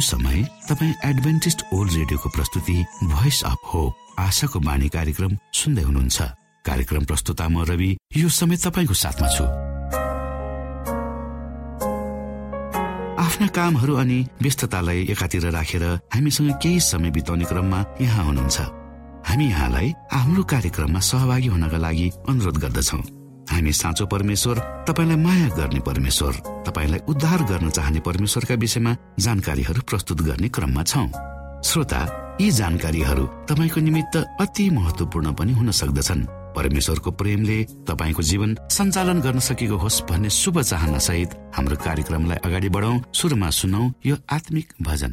समय तपाईँ Adventist world रेडियोको प्रस्तुति भोइस अफ होप आशाको बाणी कार्यक्रम सुन्दै हुनुहुन्छ। कार्यक्रम प्रस्तुता म रवि यो समय तपाईँको साथमा छु। आफ्ना कामहरू अनि व्यस्ततालाई एकातिर राखेर हामीसँग केही समय बिताउने क्रममा यहाँ हुनुहुन्छ। हामी यहाँलाई हाम्रो कार्यक्रममा सहभागी हुनका लागि अनुरोध गर्दछौ। हामी साँचो परमेश्वर तपाईँलाई माया गर्ने परमेश्वर तपाईँलाई उद्धार गर्न चाहने परमेश्वरका विषयमा जानकारीहरू प्रस्तुत गर्ने क्रममा छौ। श्रोता यी जानकारीहरू तपाईँको निमित्त अति महत्वपूर्ण पनि हुन सक्दछन्। परमेश्वरको प्रेमले तपाईँको जीवन सञ्चालन गर्न सकेको होस् भन्ने शुभ चाहना सहित हाम्रो कार्यक्रमलाई अगाडि बढाउ सुरुमा सुनौ यो आत्मिक भजन।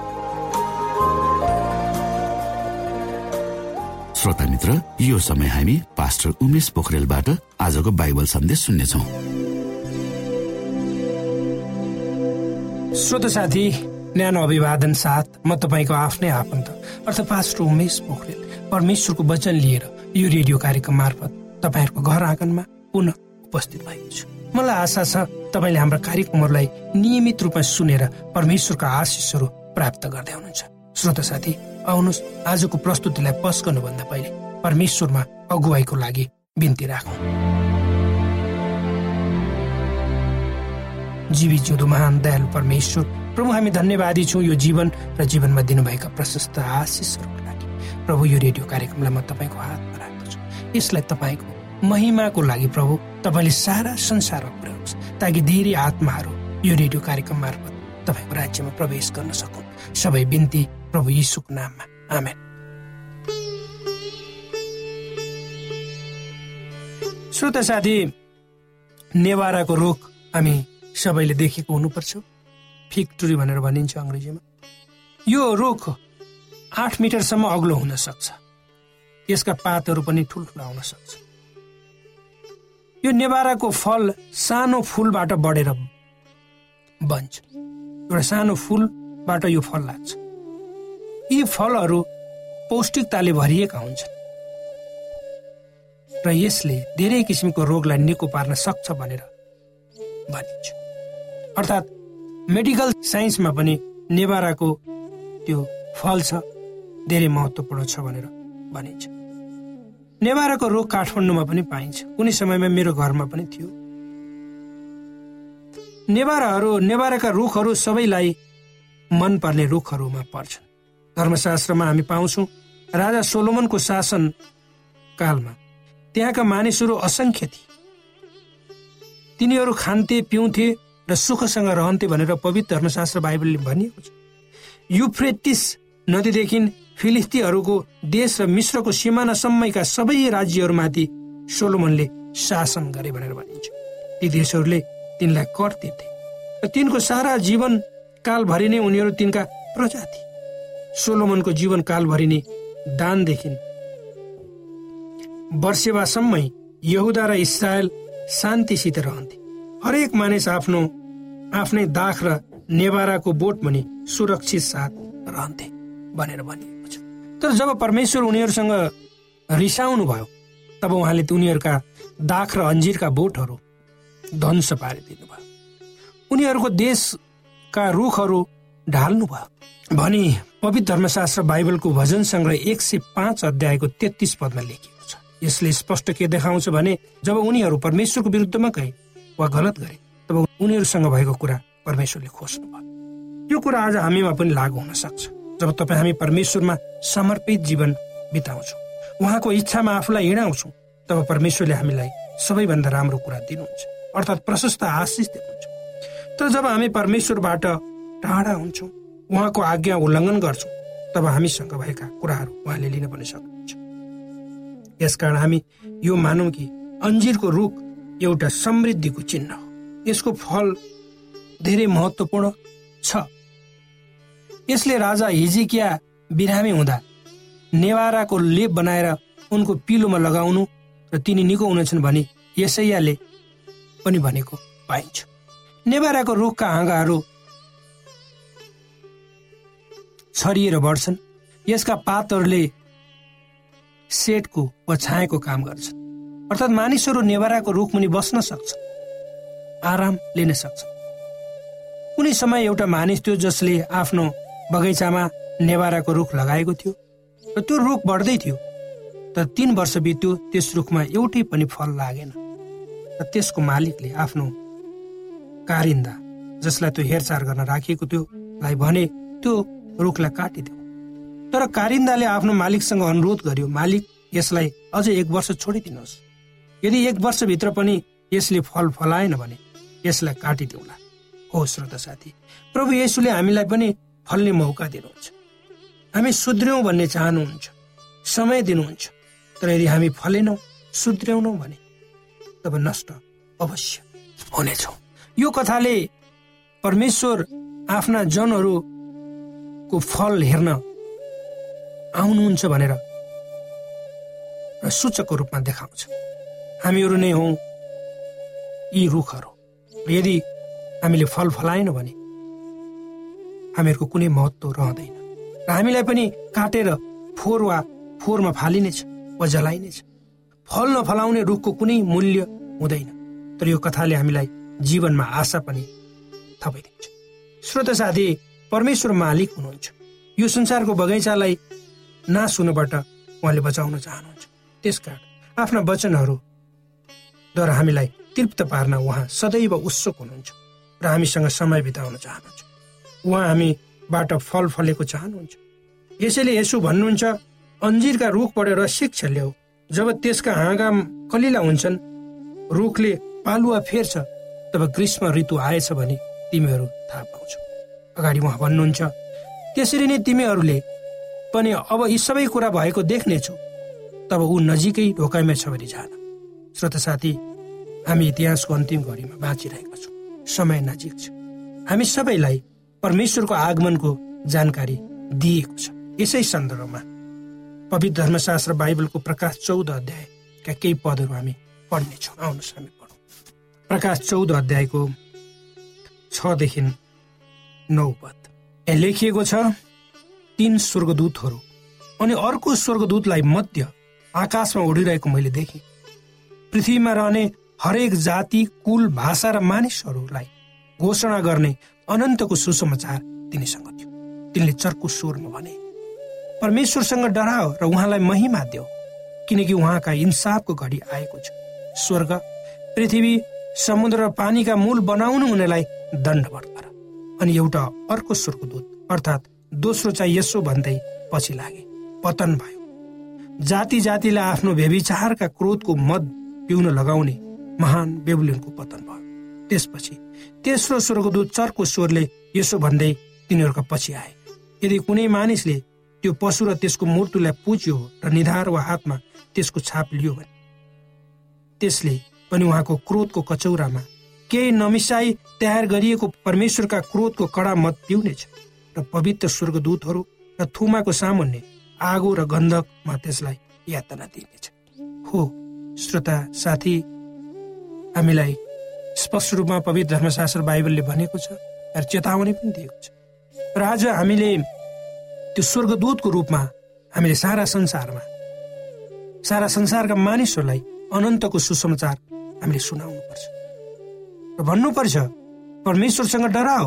श्रोता मित्र यो समय हामी पास्टर उमेश पोखरेलबाट आजको बाइबल सन्देश सुन्नेछौ। श्रोत साथी न्यानो अभिवादन साथ म तपाईँको आफ्नै आफन्त अर्थात् पास्टर उमेश पोखरेल परमेश्वरको वचन लिएर यो रेडियो कार्यक्रम मार्फत तपाईँहरूको घर आँगनमा पुनः उपस्थित भएको छु। मलाई आशा छ तपाईँले हाम्रा कार्यक्रमहरूलाई नियमित रूपमा सुनेर परमेश्वरका आशिषहरू प्राप्त गर्दै हुनुहुन्छ। श्रोत साथी आउनुहोस्। आजको प्रस्तुतिलाई पस गर्नुभन्दा पहिले परमेश्वरमा अगुवाईको लागि बिन्ती राखौँ। जीवी जिउँदो महान दयालु परमेश्वर प्रभु हामी धन्यवादी छौँ यो जीवन र जीवनमा दिनुभएका प्रशस्त आशिषहरूको लागि। प्रभु यो रेडियो कार्यक्रमलाई म तपाईँको हातमा राख्दछु। यसलाई तपाईँको महिमाको लागि प्रभु तपाईँले सारा संसारमा पुर्याउनुहोस् ताकि धेरै आत्माहरू यो रेडियो कार्यक्रम मार्फत तपाईँको राज्यमा प्रवेश गर्न सकुन्। सबै बिन्ती प्रभु यीशुको नाममा आमेन श्रोत साथी नेवाराको रोग हामी सबैले देखेको हुनुपर्छ। फिक्टुरी भनेर भनिन्छ अङ्ग्रेजीमा। यो रुख आठ मिटरसम्म अग्लो हुन सक्छ। यसका पातहरू पनि ठुल्ठुला हुन सक्छ। यो नेवाराको फल सानो फुलबाट बढेर बन्छ। एउटा सानो फुलबाट यो फल लाग्छ। यी फलहरू पौष्टिकताले भरिएका हुन्छन्। र यसले धेरै किसिमको रोगलाई निको पार्न सक्छ भनेर भनिन्छ। अर्थात् मेडिकल साइन्समा पनि नेवाराको त्यो फल छ धेरै महत्त्वपूर्ण छ भनेर भनिन्छ। नेवाराको रोग काठमाडौँमा पनि पाइन्छ। कुनै समयमा मेरो घरमा पनि थियो। नेवाराहरू नेवाराका रुखहरू सबैलाई मनपर्ने रुखहरूमा पर्छन्। धर्मशास्त्रमा हामी पाउँछौँ। राजा सोलोमनको शासन कालमा त्यहाँका मानिसहरू असङ्ख्य थिए। तिनीहरू खान्थे पिउँथे र सुखसँग रहन्थे भनेर पवित्र धर्मशास्त्र बाइबलले भनिएको छ। युफ्रेटिस नदीदेखि फिलिस्तीहरूको देश र मिश्रको सिमानासम्मका सबै राज्यहरूमाथि सोलोमनले शासन गरे भनेर भनिन्छ। ती देशहरूले तिनलाई कर तिर्थे र तिनको सारा जीवन कालभरि नै उनीहरू तिनका प्रजा थिए। सोलोमनको जीवन कालभरि नै दानदेखि वर्षेवासम्मै यहुदा र इसरायल शान्तिसित रहन्थे। हरेक मानिस आफ्नो आफ्नै दाख र नेवाराको बोट पनि सुरक्षित साथ रहन्थे भनेर भनिएको छ। तर जब परमेश्वर उनीहरूसँग रिसाउनु भयो तब उहाँले उनीहरूका दाख र अन्जिरका बोटहरू ध्वंस पारिदिनु भयो उनीहरूको देशका रुखहरू ढाल्नु भयो भनी पवित्र धर्मशास्त्र बाइबलको भजन सङ्ग्रह एक सय पाँच अध्यायको तेत्तिस पदमा लेखिएको छ। यसले स्पष्ट के देखाउँछ भने जब उनीहरू परमेश्वरको विरुद्धमा गए वा गलत गरे तब उनीहरूसँग भएको कुरा परमेश्वरले खोज्नु भयो यो कुरा आज हामीमा पनि लागू हुन सक्छ। जब तपाईँ हामी परमेश्वरमा समर्पित जीवन बिताउँछौँ उहाँको इच्छामा आफूलाई हिँडाउँछौँ तब परमेश्वरले हामीलाई सबैभन्दा राम्रो कुरा दिनुहुन्छ अर्थात् प्रशस्त आशिष दिनुहुन्छ। तर जब हामी परमेश्वरबाट टाढा हुन्छौँ। उहाँको आज्ञा उल्लङ्घन गर्छौँ। तब हामीसँग भएका कुराहरू उहाँले लिन पनि सक्नुहुन्छ। यसकारण हामी यो मानौँ कि अन्जिरको रुख एउटा समृद्धिको चिन्ह हो। यसको फल धेरै महत्वपूर्ण छ। यसले राजा हिजिकिया बिरामी हुँदा नेवाराको लेप बनाएर उनको पिलोमा लगाउनु र तिनी निको हुनेछन् भने यसैयाले पनि भनेको पाइन्छ। नेवाराको रुखका हाँगाहरू छरिएर बढ्छन्। यसका पातहरूले सेटको वा छायाको काम गर्छन्। अर्थात् मानिसहरू नेवाराको रुखमुनि बस्न सक्छन्। आराम लिन सक्छन्। कुनै समय एउटा मानिस थियो जसले आफ्नो बगैँचामा नेवाराको रुख लगाएको थियो र त्यो रुख बढ्दै थियो। तर तिन वर्ष बित्यो त्यस रुखमा एउटै पनि फल लागेन। र त्यसको मालिकले आफ्नो कारिन्दा जसलाई त्यो हेरचाह गर्न राखिएको त्योलाई भने त्यो रुखलाई काटिदेऊ तर कारिन्दाले आफ्नो मालिकसँग अनुरोध गर्यो मालिक यसलाई अझै एक वर्ष छोडिदिनुहोस्। यदि एक वर्षभित्र पनि यसले फल फलाएन भने यसलाई काटिदेऊला हो श्रोत साथी प्रभु येसुले हामीलाई पनि फल्ने मौका दिनुहुन्छ। हामी सुध्र्यौँ भन्ने चाहनुहुन्छ समय दिनुहुन्छ तर यदि हामी फलेनौँ सुध्र्याउनौ भने तब नष्ट अवश्य हुनेछौ। यो कथाले परमेश्वर आफ्ना जनहरूको फल हेर्न आउनुहुन्छ भनेर र सूचकको रूपमा देखाउँछ। हामीहरू नै हौ यी रुखहरू। यदि हामीले फल फलाएन भने हामीहरूको कुनै महत्व रहँदैन र हामीलाई पनि काटेर फोहोर वा फोहोरमा फालिनेछ वा जलाइनेछ। फल नफलाउने रुखको कुनै मूल्य हुँदैन। तर यो कथाले हामीलाई जीवनमा आशा पनि थपाइदिन्छ। श्रोत साथी परमेश्वर मालिक हुनुहुन्छ। यो संसारको बगैँचालाई नाश हुनुबाट उहाँले बचाउन चाहनुहुन्छ। त्यसकारण आफ्ना वचनहरूद्वारा हामीलाई तृप्त पार्न उहाँ सदैव उत्सुक हुनुहुन्छ र हामीसँग समय बिताउन चाहनुहुन्छ। उहाँ हामीबाट फल फलेको चाहनुहुन्छ। यसैले यसो भन्नुहुन्छ अन्जिरका रुखबाट रसिक ल्याऊ जब त्यसका हाँगा कलिला हुन्छन् रुखले पालुवा फेर्छ तब ग्रीष्म ऋतु आएछ भने तिमीहरू थाहा पाउँछौ। अगाडि उहाँ भन्नुहुन्छ त्यसरी नै तिमीहरूले पनि अब यी सबै कुरा भएको देख्नेछौ। तब ऊ नजिकै ढोकाइमा छ भने जान। श्रोत साथी हामी इतिहासको अन्तिम घडीमा बाँचिरहेका छौँ। समय नजिक छ। हामी सबैलाई परमेश्वरको आगमनको जानकारी दिएको छ। यसै सन्दर्भमा पवित्र धर्मशास्त्र बाइबलको प्रकाश चौध अध्यायका केही पदहरू हामी पढ्नेछौँ। आउनुहोस् हामी पढौँ। प्रकाश चौध अध्यायको छदेखि नौ पद लेखिएको छ तीन स्वर्गदूतहरू। अनि अर्को स्वर्गदूतलाई मध्य आकाशमा उडिरहेको मैले देखेँ। पृथ्वीमा रहने हरेक जाति कुल भाषा र मानिसहरूलाई घोषणा गर्ने अनन्तको सुसमाचार तिनीसँग थियो। तिनले चर्को स्वरमा भने परमेश्वरसँग डराओ र उहाँलाई महिमा देऊ किनकि उहाँका इन्साफको घडी आएको छ। स्वर्ग पृथ्वी समुद्र र पानीका मूल बनाउनु हुनेलाई दण्डवट गर। अनि एउटा अर्को स्वर्गदूत अर्थात् दोस्रो चाहिँ यसो भन्दै पछि लागे। पतन भयो। जाति जातिलाई आफ्नो व्यविचारका क्रोधको मद पिउन लगाउने महान बेबुलियनको पतन भयो। त्यसपछि तेस्रो स्वर्गदूत चर्को स्वरले यसो भन्दै तिनीहरूका पछि आए। यदि कुनै मानिसले त्यो पशु र त्यसको मूर्तिलाई पुज्यो र निधार वा हातमा त्यसको छाप लियो भने त्यसले पनि उहाँको क्रोधको कचौरामा केही नमिसाई तयार गरिएको परमेश्वरका क्रोधको कडा मत पिउनेछ र पवित्र स्वर्गदूतहरू र थुमाको सामुन्ने आगो र गन्धकमा त्यसलाई यातना दिनेछ हो श्रोता साथी हामीलाई स्पष्ट रूपमा पवित्र धर्मशास्त्र बाइबलले भनेको छ र चेतावनी पनि दिएको छ। र आज हामीले त्यो स्वर्गदूतको रूपमा हामीले सारा संसारमा सारा संसारका मानिसहरूलाई अनन्तको सुसमाचार हामीले सुनाउनु पर्छ परमेश्वरसँग डराओ।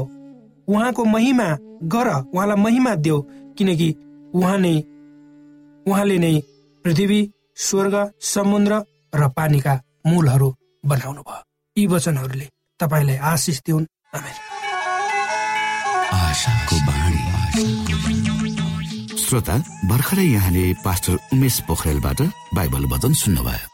उहाँको महिमा गर उहाँलाई महिमा देऊ किनकि उहाँ नै उहाँले नै पृथ्वी स्वर्ग समुद्र र पानीका मूलहरू बनाउनु भयो। यी वचनहरूले तपाईँलाई आशिष दिउन्। श्रोता भर्खरै यहाँले पास्टर उमेश पोखरेलबाट बाइबल वचन सुन्नुभयो।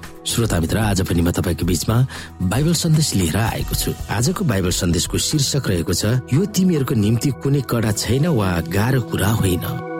श्रोता मित्र आज पनि म तपाईँको बिचमा बाइबल सन्देश लिएर आएको छु। आजको बाइबल सन्देशको शीर्षक रहेको छ यो तिमीहरूको निम्ति कुनै कडा छैन वा गाह्रो कुरा होइन।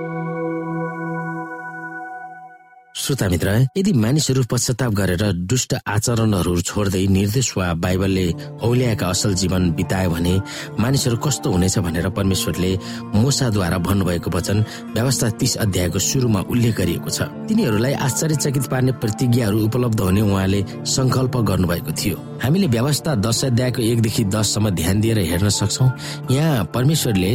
श्रोता मित्र यदि मानिसहरू पश्चाताप गरेर दुष्ट आचरणहरू छोड्दै निर्देश वा बाइबलले औल्याएका असल जीवन बितायो भने मानिसहरू कस्तो हुनेछ भनेर परमेश्वरले मोसाद्वारा भन्नुभएको वचन व्यवस्था तीस अध्यायको सुरुमा उल्लेख गरिएको छ। तिनीहरूलाई आश्चर्यचकित पार्ने प्रतिज्ञाहरू उपलब्ध हुने उहाँले संकल्प गर्नुभएको थियो। हामीले व्यवस्था दश अध्यायको एकदेखि दससम्म ध्यान दिएर हेर्न सक्छौ। यहाँ परमेश्वरले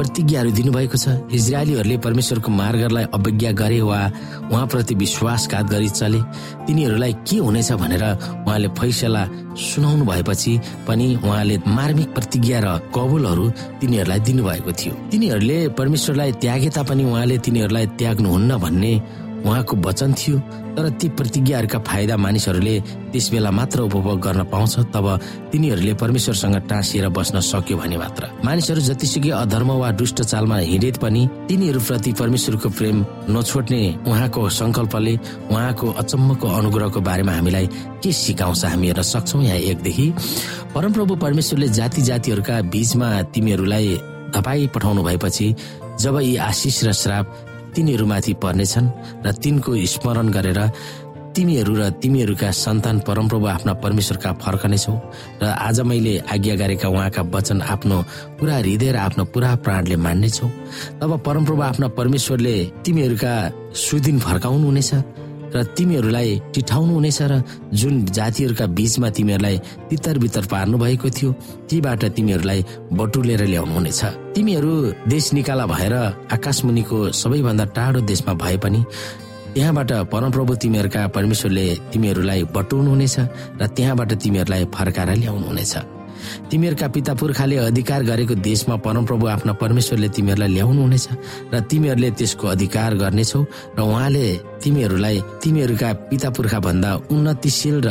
प्रतिज्ञाहरू दिनुभएको छ। इजरायलीहरूले परमेश्वरको मार्गलाई अवज्ञा गरे वा उहाँप्रति विश्वासघात गरी चले तिनीहरूलाई के हुनेछ भनेर उहाँले फैसला सुनाउनु भएपछि पनि उहाँले मार्मिक प्रतिज्ञा र कबुलहरू तिनीहरूलाई दिनुभएको थियो। तिनीहरूले परमेश्वरलाई त्यागे तापनि उहाँले तिनीहरूलाई त्याग्नुहुन्न भन्ने उहाँको वचन थियो तर ती प्रतिज्ञाहरूका फाइदा मानिसहरूले त्यस बेला मात्र उपभोग गर्न पाउँछ तब तिनीहरूले परमेश्वरसँग टाँसिएर बस्न सक्यो भने मात्र। मानिसहरू जतिसुकै अधर्म वा दुष्ट चालमा हिँडे पनि तिनीहरूप्रति परमेश्वरको प्रेम नछोड्ने उहाँको संकल्पले उहाँको अचम्मको अनुग्रहको बारेमा हामीलाई के सिकाउँछ हामी हेर्न सक्छौ यहाँ एकदेखि। परमप्रभु परमेश्वरले जाति जातिहरूका बीचमा तिमीहरूलाई तपाईँ पठाउनु भएपछि जब यी आशिष र श्राप तिनीहरूमाथि पर्नेछन् र तिनको स्मरण गरेर तिमीहरू र तिमीहरूका सन्तान परमप्रभु आफ्ना परमेश्वरका फर्कनेछौ र आज मैले आज्ञा गरेका उहाँका वचन आफ्नो पुरा हृदय र आफ्नो पुरा प्राणले मान्नेछौ। तब परमप्रभु आफ्ना परमेश्वरले तिमीहरूका सुदिन फर्काउनु हुनेछ र तिमीहरूलाई टिठाउनु हुनेछ र जुन जातिहरूका बीचमा तिमीहरूलाई तितर बितर पार्नु भएको थियो तीबाट तिमीहरूलाई बटुलेर ल्याउनु हुनेछ। तिमीहरू देश निकाला भएर आकाश मुनिको सबैभन्दा टाढो देशमा भए पनि त्यहाँबाट परमप्रभु तिमीहरूका परमेश्वरले तिमीहरूलाई बटुल्नु हुनेछ र त्यहाँबाट तिमीहरूलाई फर्काएर ल्याउनु हुनेछ तिमीहरूका पिता पुर्खाले अधिकार गरेको देशमा परमप्रभु आफ्ना परमेश्वरले तिमीहरूलाई ल्याउनु हुनेछ र तिमीहरूले त्यसको अधिकार गर्नेछौ र उहाँले तिमीहरूलाई तिमीहरूका पिता पुर्खा भन्दा उन्नतिशील र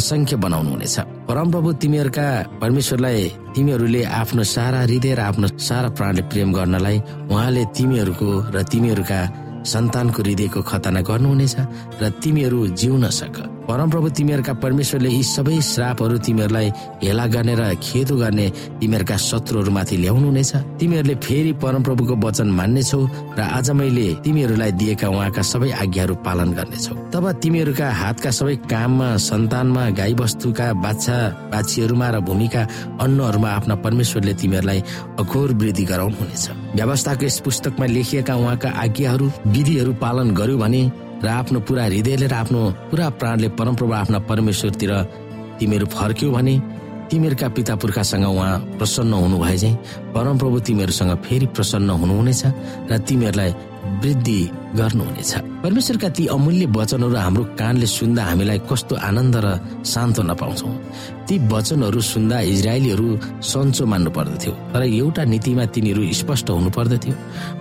असङ्ख्य बनाउनु हुनेछ परमप्रभु तिमीहरूका परमेश्वरलाई तिमीहरूले आफ्नो सारा हृदय र आफ्नो सारा प्राणले प्रेम गर्नलाई उहाँले तिमीहरूको र तिमीहरूका सन्तानको हृदयको खतना गर्नुहुनेछ र तिमीहरू जिउन सक। परमप्रभु तिमीहरूका परमेश्वरले यी सबै श्रापहरू तिमीहरूलाई हेला गर्ने र खेदो गर्ने तिमीहरूका शत्रुहरूमाथि ल्याउनुहुनेछ तिमीहरूले फेरि परमप्रभुको वचन मान्नेछौ र आज मैले तिमीहरूलाई दिएका उहाँका सबै आज्ञाहरू पालन गर्नेछौ। तब तिमीहरूका हातका सबै काममा सन्तानमा गाई बस्तुका बाछा बाछीहरूमा र भूमिका अन्नहरूमा आफ्ना परमेश्वरले तिमीहरूलाई अघोर वृद्धि गराउनुहुनेछ। व्यवस्थाको यस पुस्तकमा लेखिएका उहाँका आज्ञाहरू विधिहरू पालन गर्यो भने र आफ्नो पुरा हृदयले र आफ्नो पुरा प्राणले परमप्रभु आफ्ना परमेश्वरतिर तिमीहरू फर्क्यौ भने तिमीहरूका पिता पुर्खासँग उहाँ प्रसन्न हुनु भए चाहिँ परमप्रभु तिमीहरूसँग फेरि प्रसन्न हुनुहुनेछ र तिमीहरूलाई वृद्धि गर्नुहुनेछ। परमेश्वरका ती अमूल्य वचनहरू हाम्रो कानले सुन्दा हामीलाई कस्तो आनन्द र सान्त्वना पाउँछौँ। ती वचनहरू सुन्दा इजरायलीहरू सन्चो मान्नु पर्दथ्यो तर एउटा नीतिमा तिनीहरू स्पष्ट हुनु पर्दथ्यो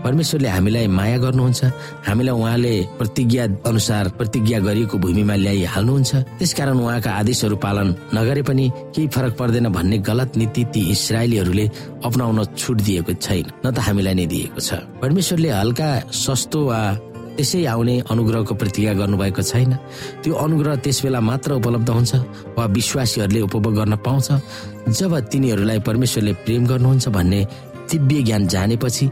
परमेश्वरले हामीलाई माया गर्नुहुन्छ हामीलाई उहाँले प्रतिज्ञा अनुसार प्रतिज्ञा गरिएको भूमिमा ल्याइ हाल्नुहुन्छ। त्यसकारण उहाँका आदेशहरू पालन नगरे पनि केही फरक पर्दैन भन्ने गलत नीति ती इसरायलीहरूले अप्नाउन छुट दिएको छैन न त हामीलाई नै दिएको छ। परमेश्वरले हल्का सस्तो वा त्यसै आउने अनुग्रहको प्रतिज्ञा गर्नुभएको छैन। त्यो अनुग्रह त्यस बेला मात्र उपलब्ध हुन्छ वा विश्वासीहरूले उपभोग गर्न पाउँछ। जब तिनीहरूलाई परमेश्वरले प्रेम गर्नुहुन्छ भन्ने दिव्य ज्ञान जानेपछि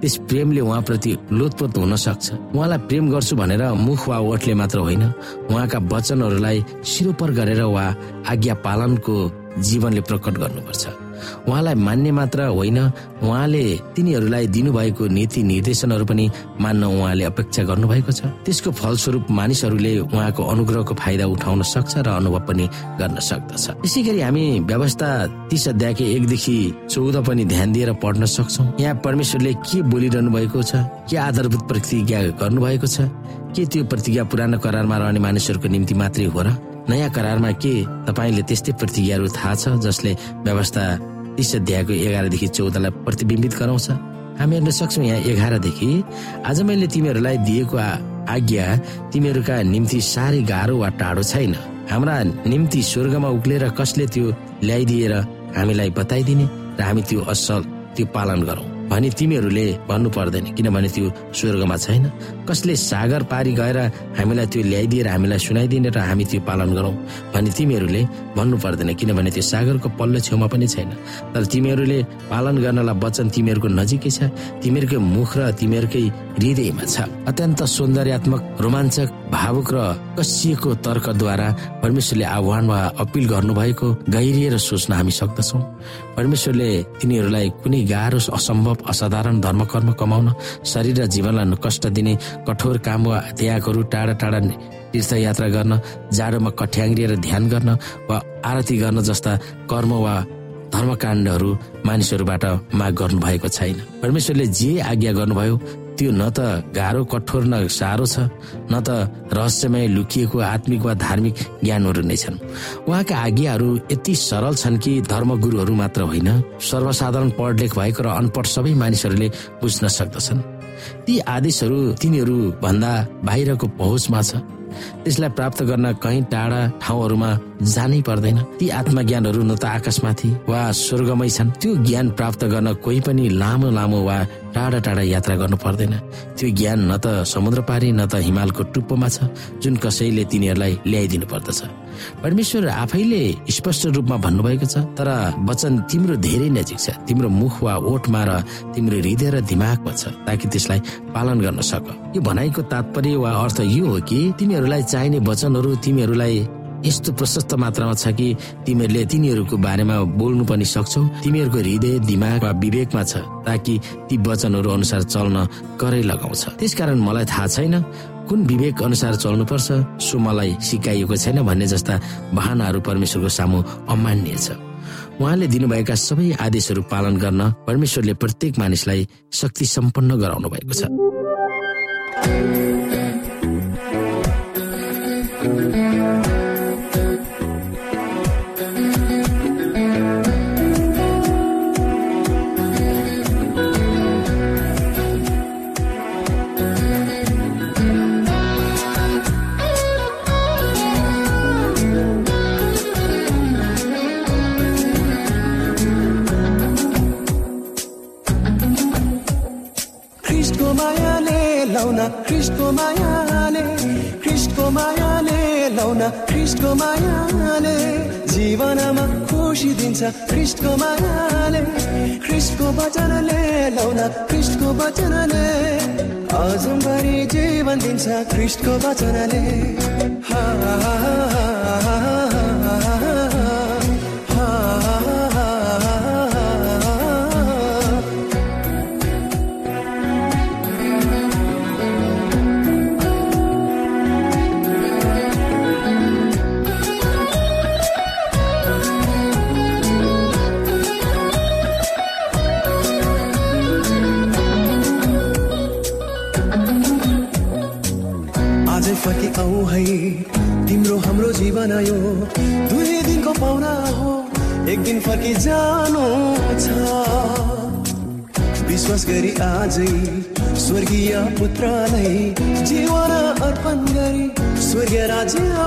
त्यस प्रेमले उहाँप्रति लोतपोत हुन सक्छ। उहाँलाई प्रेम गर्छु भनेर मुख वा ओठले मात्र होइन उहाँका वचनहरूलाई सिरोपर गरेर वा आज्ञा पालनको जीवनले प्रकट गर्नुपर्छ। उहाँलाई मान्ने मात्र होइन। उहाँले तिनीहरूलाई दिनुभएको नीति निर्देशनहरू पनि मान्न उहाँले अपेक्षा गर्नुभएको छ। त्यसको फलस्वरूप मानिसहरूले उहाँको अनुग्रहको फाइदा उठाउन सक्छ र अनुभव पनि गर्न सक्दछ। यसै गरी हामी व्यवस्था तिस अध्यायको एकदेखि चौध पनि ध्यान दिएर पढ्न सक्छौ। यहाँ परमेश्वरले के बोलिरहनु भएको छ? के आधारभूत प्रतिज्ञा गर्नुभएको छ? के त्यो प्रतिज्ञा पुरानो करारमा रहने मानिसहरूको निम्ति मात्रै हो र नयाँ करारमा के तपाईँले त्यस्तै प्रतिज्ञाहरू थाहा छ जसले व्यवस्था तिस अध्यायको एघारदेखि चौधलाई प्रतिबिम्बित गराउँछ। हामी हेर्न सक्छौँ यहाँ एघारदेखि आज मैले तिमीहरूलाई दिएको आज्ञा तिमीहरूका निम्ति साह्रै गाह्रो वा टाढो छैन। हाम्रा निम्ति स्वर्गमा उक्लेर कसले त्यो ल्याइदिएर हामीलाई बताइदिने? र हामी त्यो असल त्यो पालन गरौँ। भने तिमीहरूले भन्नु पर्दैन। किनभने त्यो स्वर्गमा छैन। कसले सागर पारी गएर हामीलाई त्यो ल्याइदिएर हामीलाई सुनाइदिने र हामी त्यो पालन गरौँ भने तिमीहरूले भन्नु पर्दैन। किनभने त्यो सागरको पल्लो छेउमा पनि छैन। तर तिमीहरूले पालन गर्नलाई वचन तिमीहरूको नजिकै छ। तिमीहरूकै मुख र तिमीहरूकै हृदयमा छ। अत्यन्त सौन्दर्यात्मक रोमाञ्चक भावुक र कसिएको तर्कद्वारा परमेश्वरले आह्वान वा अपिल गर्नुभएको गहिरिएर सोच्न हामी सक्दछौँ। परमेश्वरले तिनीहरूलाई कुनै गाह्रो असम्भव असाधारण धर्म कर्म कमाउन शरीर र जीवनलाई कष्ट दिने कठोर काम वा त्यागहरू टाढा टाढा तीर्थयात्रा गर्न जाडोमा कठ्याङ्ग्रिएर ध्यान गर्न वा आरती गर्न जस्ता कर्म वा धर्मकाण्डहरू मानिसहरूबाट माग गर्नु भएको छैन। परमेश्वरले जे आज्ञा गर्नुभयो त्यो न त गाह्रो कठोर न साह्रो छ न त रहस्यमय लुकिएको आत्मिक वा धार्मिक ज्ञानहरू नै छन्। उहाँका आज्ञाहरू यति सरल छन् कि धर्मगुरुहरू मात्र होइन सर्वसाधारण पढ लेख भएको र अनपढ सबै मानिसहरूले बुझ्न सक्दछन्। ती आदेशहरू तिनीहरू भन्दा बाहिरको पहुँचमा छ। त्यसलाई प्राप्त गर्न कहीँ टाढा ठाउँहरूमा जानै पर्दैन। ती आत्मज्ञानहरू न त आकाशमाथि वा स्वर्गमै छन्। त्यो ज्ञान प्राप्त गर्न कोही पनि लामो लामो वा टाढा टाढा यात्रा गर्नु पर्दैन। त्यो ज्ञान न त समुद्र पारी न त हिमालको टुप्पोमा छ जुन कसैले तिनीहरूलाई ल्याइदिनु पर्दछ। परमेश्वर आफैले स्पष्ट रूपमा भन्नुभएको छ तर वचन तिम्रो धेरै नजिक छ। तिम्रो मुख वा ओठमा र तिम्रो हृदय र दिमागमा छ ताकि त्यसलाई पालन गर्न सक। यो भनाइको तात्पर्य वा अर्थ यो हो कि तिमीहरूलाई चाहिने वचनहरू तिमीहरूलाई यस्तो प्रशस्त मात्रामा छ कि तिमीहरूले तिनीहरूको बारेमा बोल्नु पनि सक्छौ। तिमीहरूको हृदय दिमाग वा विवेकमा छ ताकि ती वचनहरू अनुसार चल्न करै लगाउँछ। त्यसकारण मलाई थाहा छैन। कुन विवेक अनुसार चल्नुपर्छ? सो मलाई सिकाइएको छैन भन्ने जस्ता बहानाहरू परमेश्वरको सामु अमान्य छ। उहाँले दिनुभएका सबै आदेशहरू पालन गर्न परमेश्वरले प्रत्येक मानिसलाई शक्ति सम्पन्न गराउनु भएको छ। ख्रिस्टको मायाले ख्रिस्टको मायाले लौना ख्रिस्टको मायाले जीवनमा खुसी दिन्छ ख्रिस्टको मायाले ख्रिस्टको वचनले लौना ख्रिस्टको वचनले अजम्बरी जीवन दिन्छ ख्रिस्टको वचनले। हा,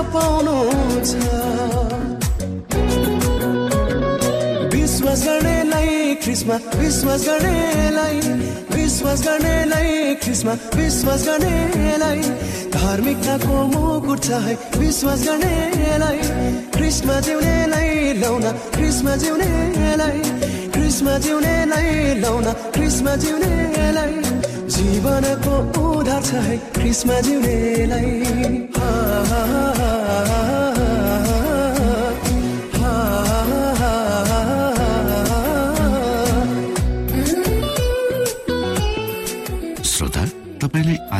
राज्य पाउनु छ विश्वास गर्नेलाई ख्रिसमा विश्वास गर्नेलाई विश्वास गर्नेलाई ख्रिसमा विश्वास गर्नेलाई धार्मिकताको मुकुट छ है विश्वास गर्नेलाई ख्रिसमा जिउनेलाई लाउन ख्रिसमा जिउनेलाई। ख्रिसमा जिउनेलाई लाउन ख्रिसमा जिउनेलाई। जीवनको उधार छ है ख्रिसमा जिउनेलाई।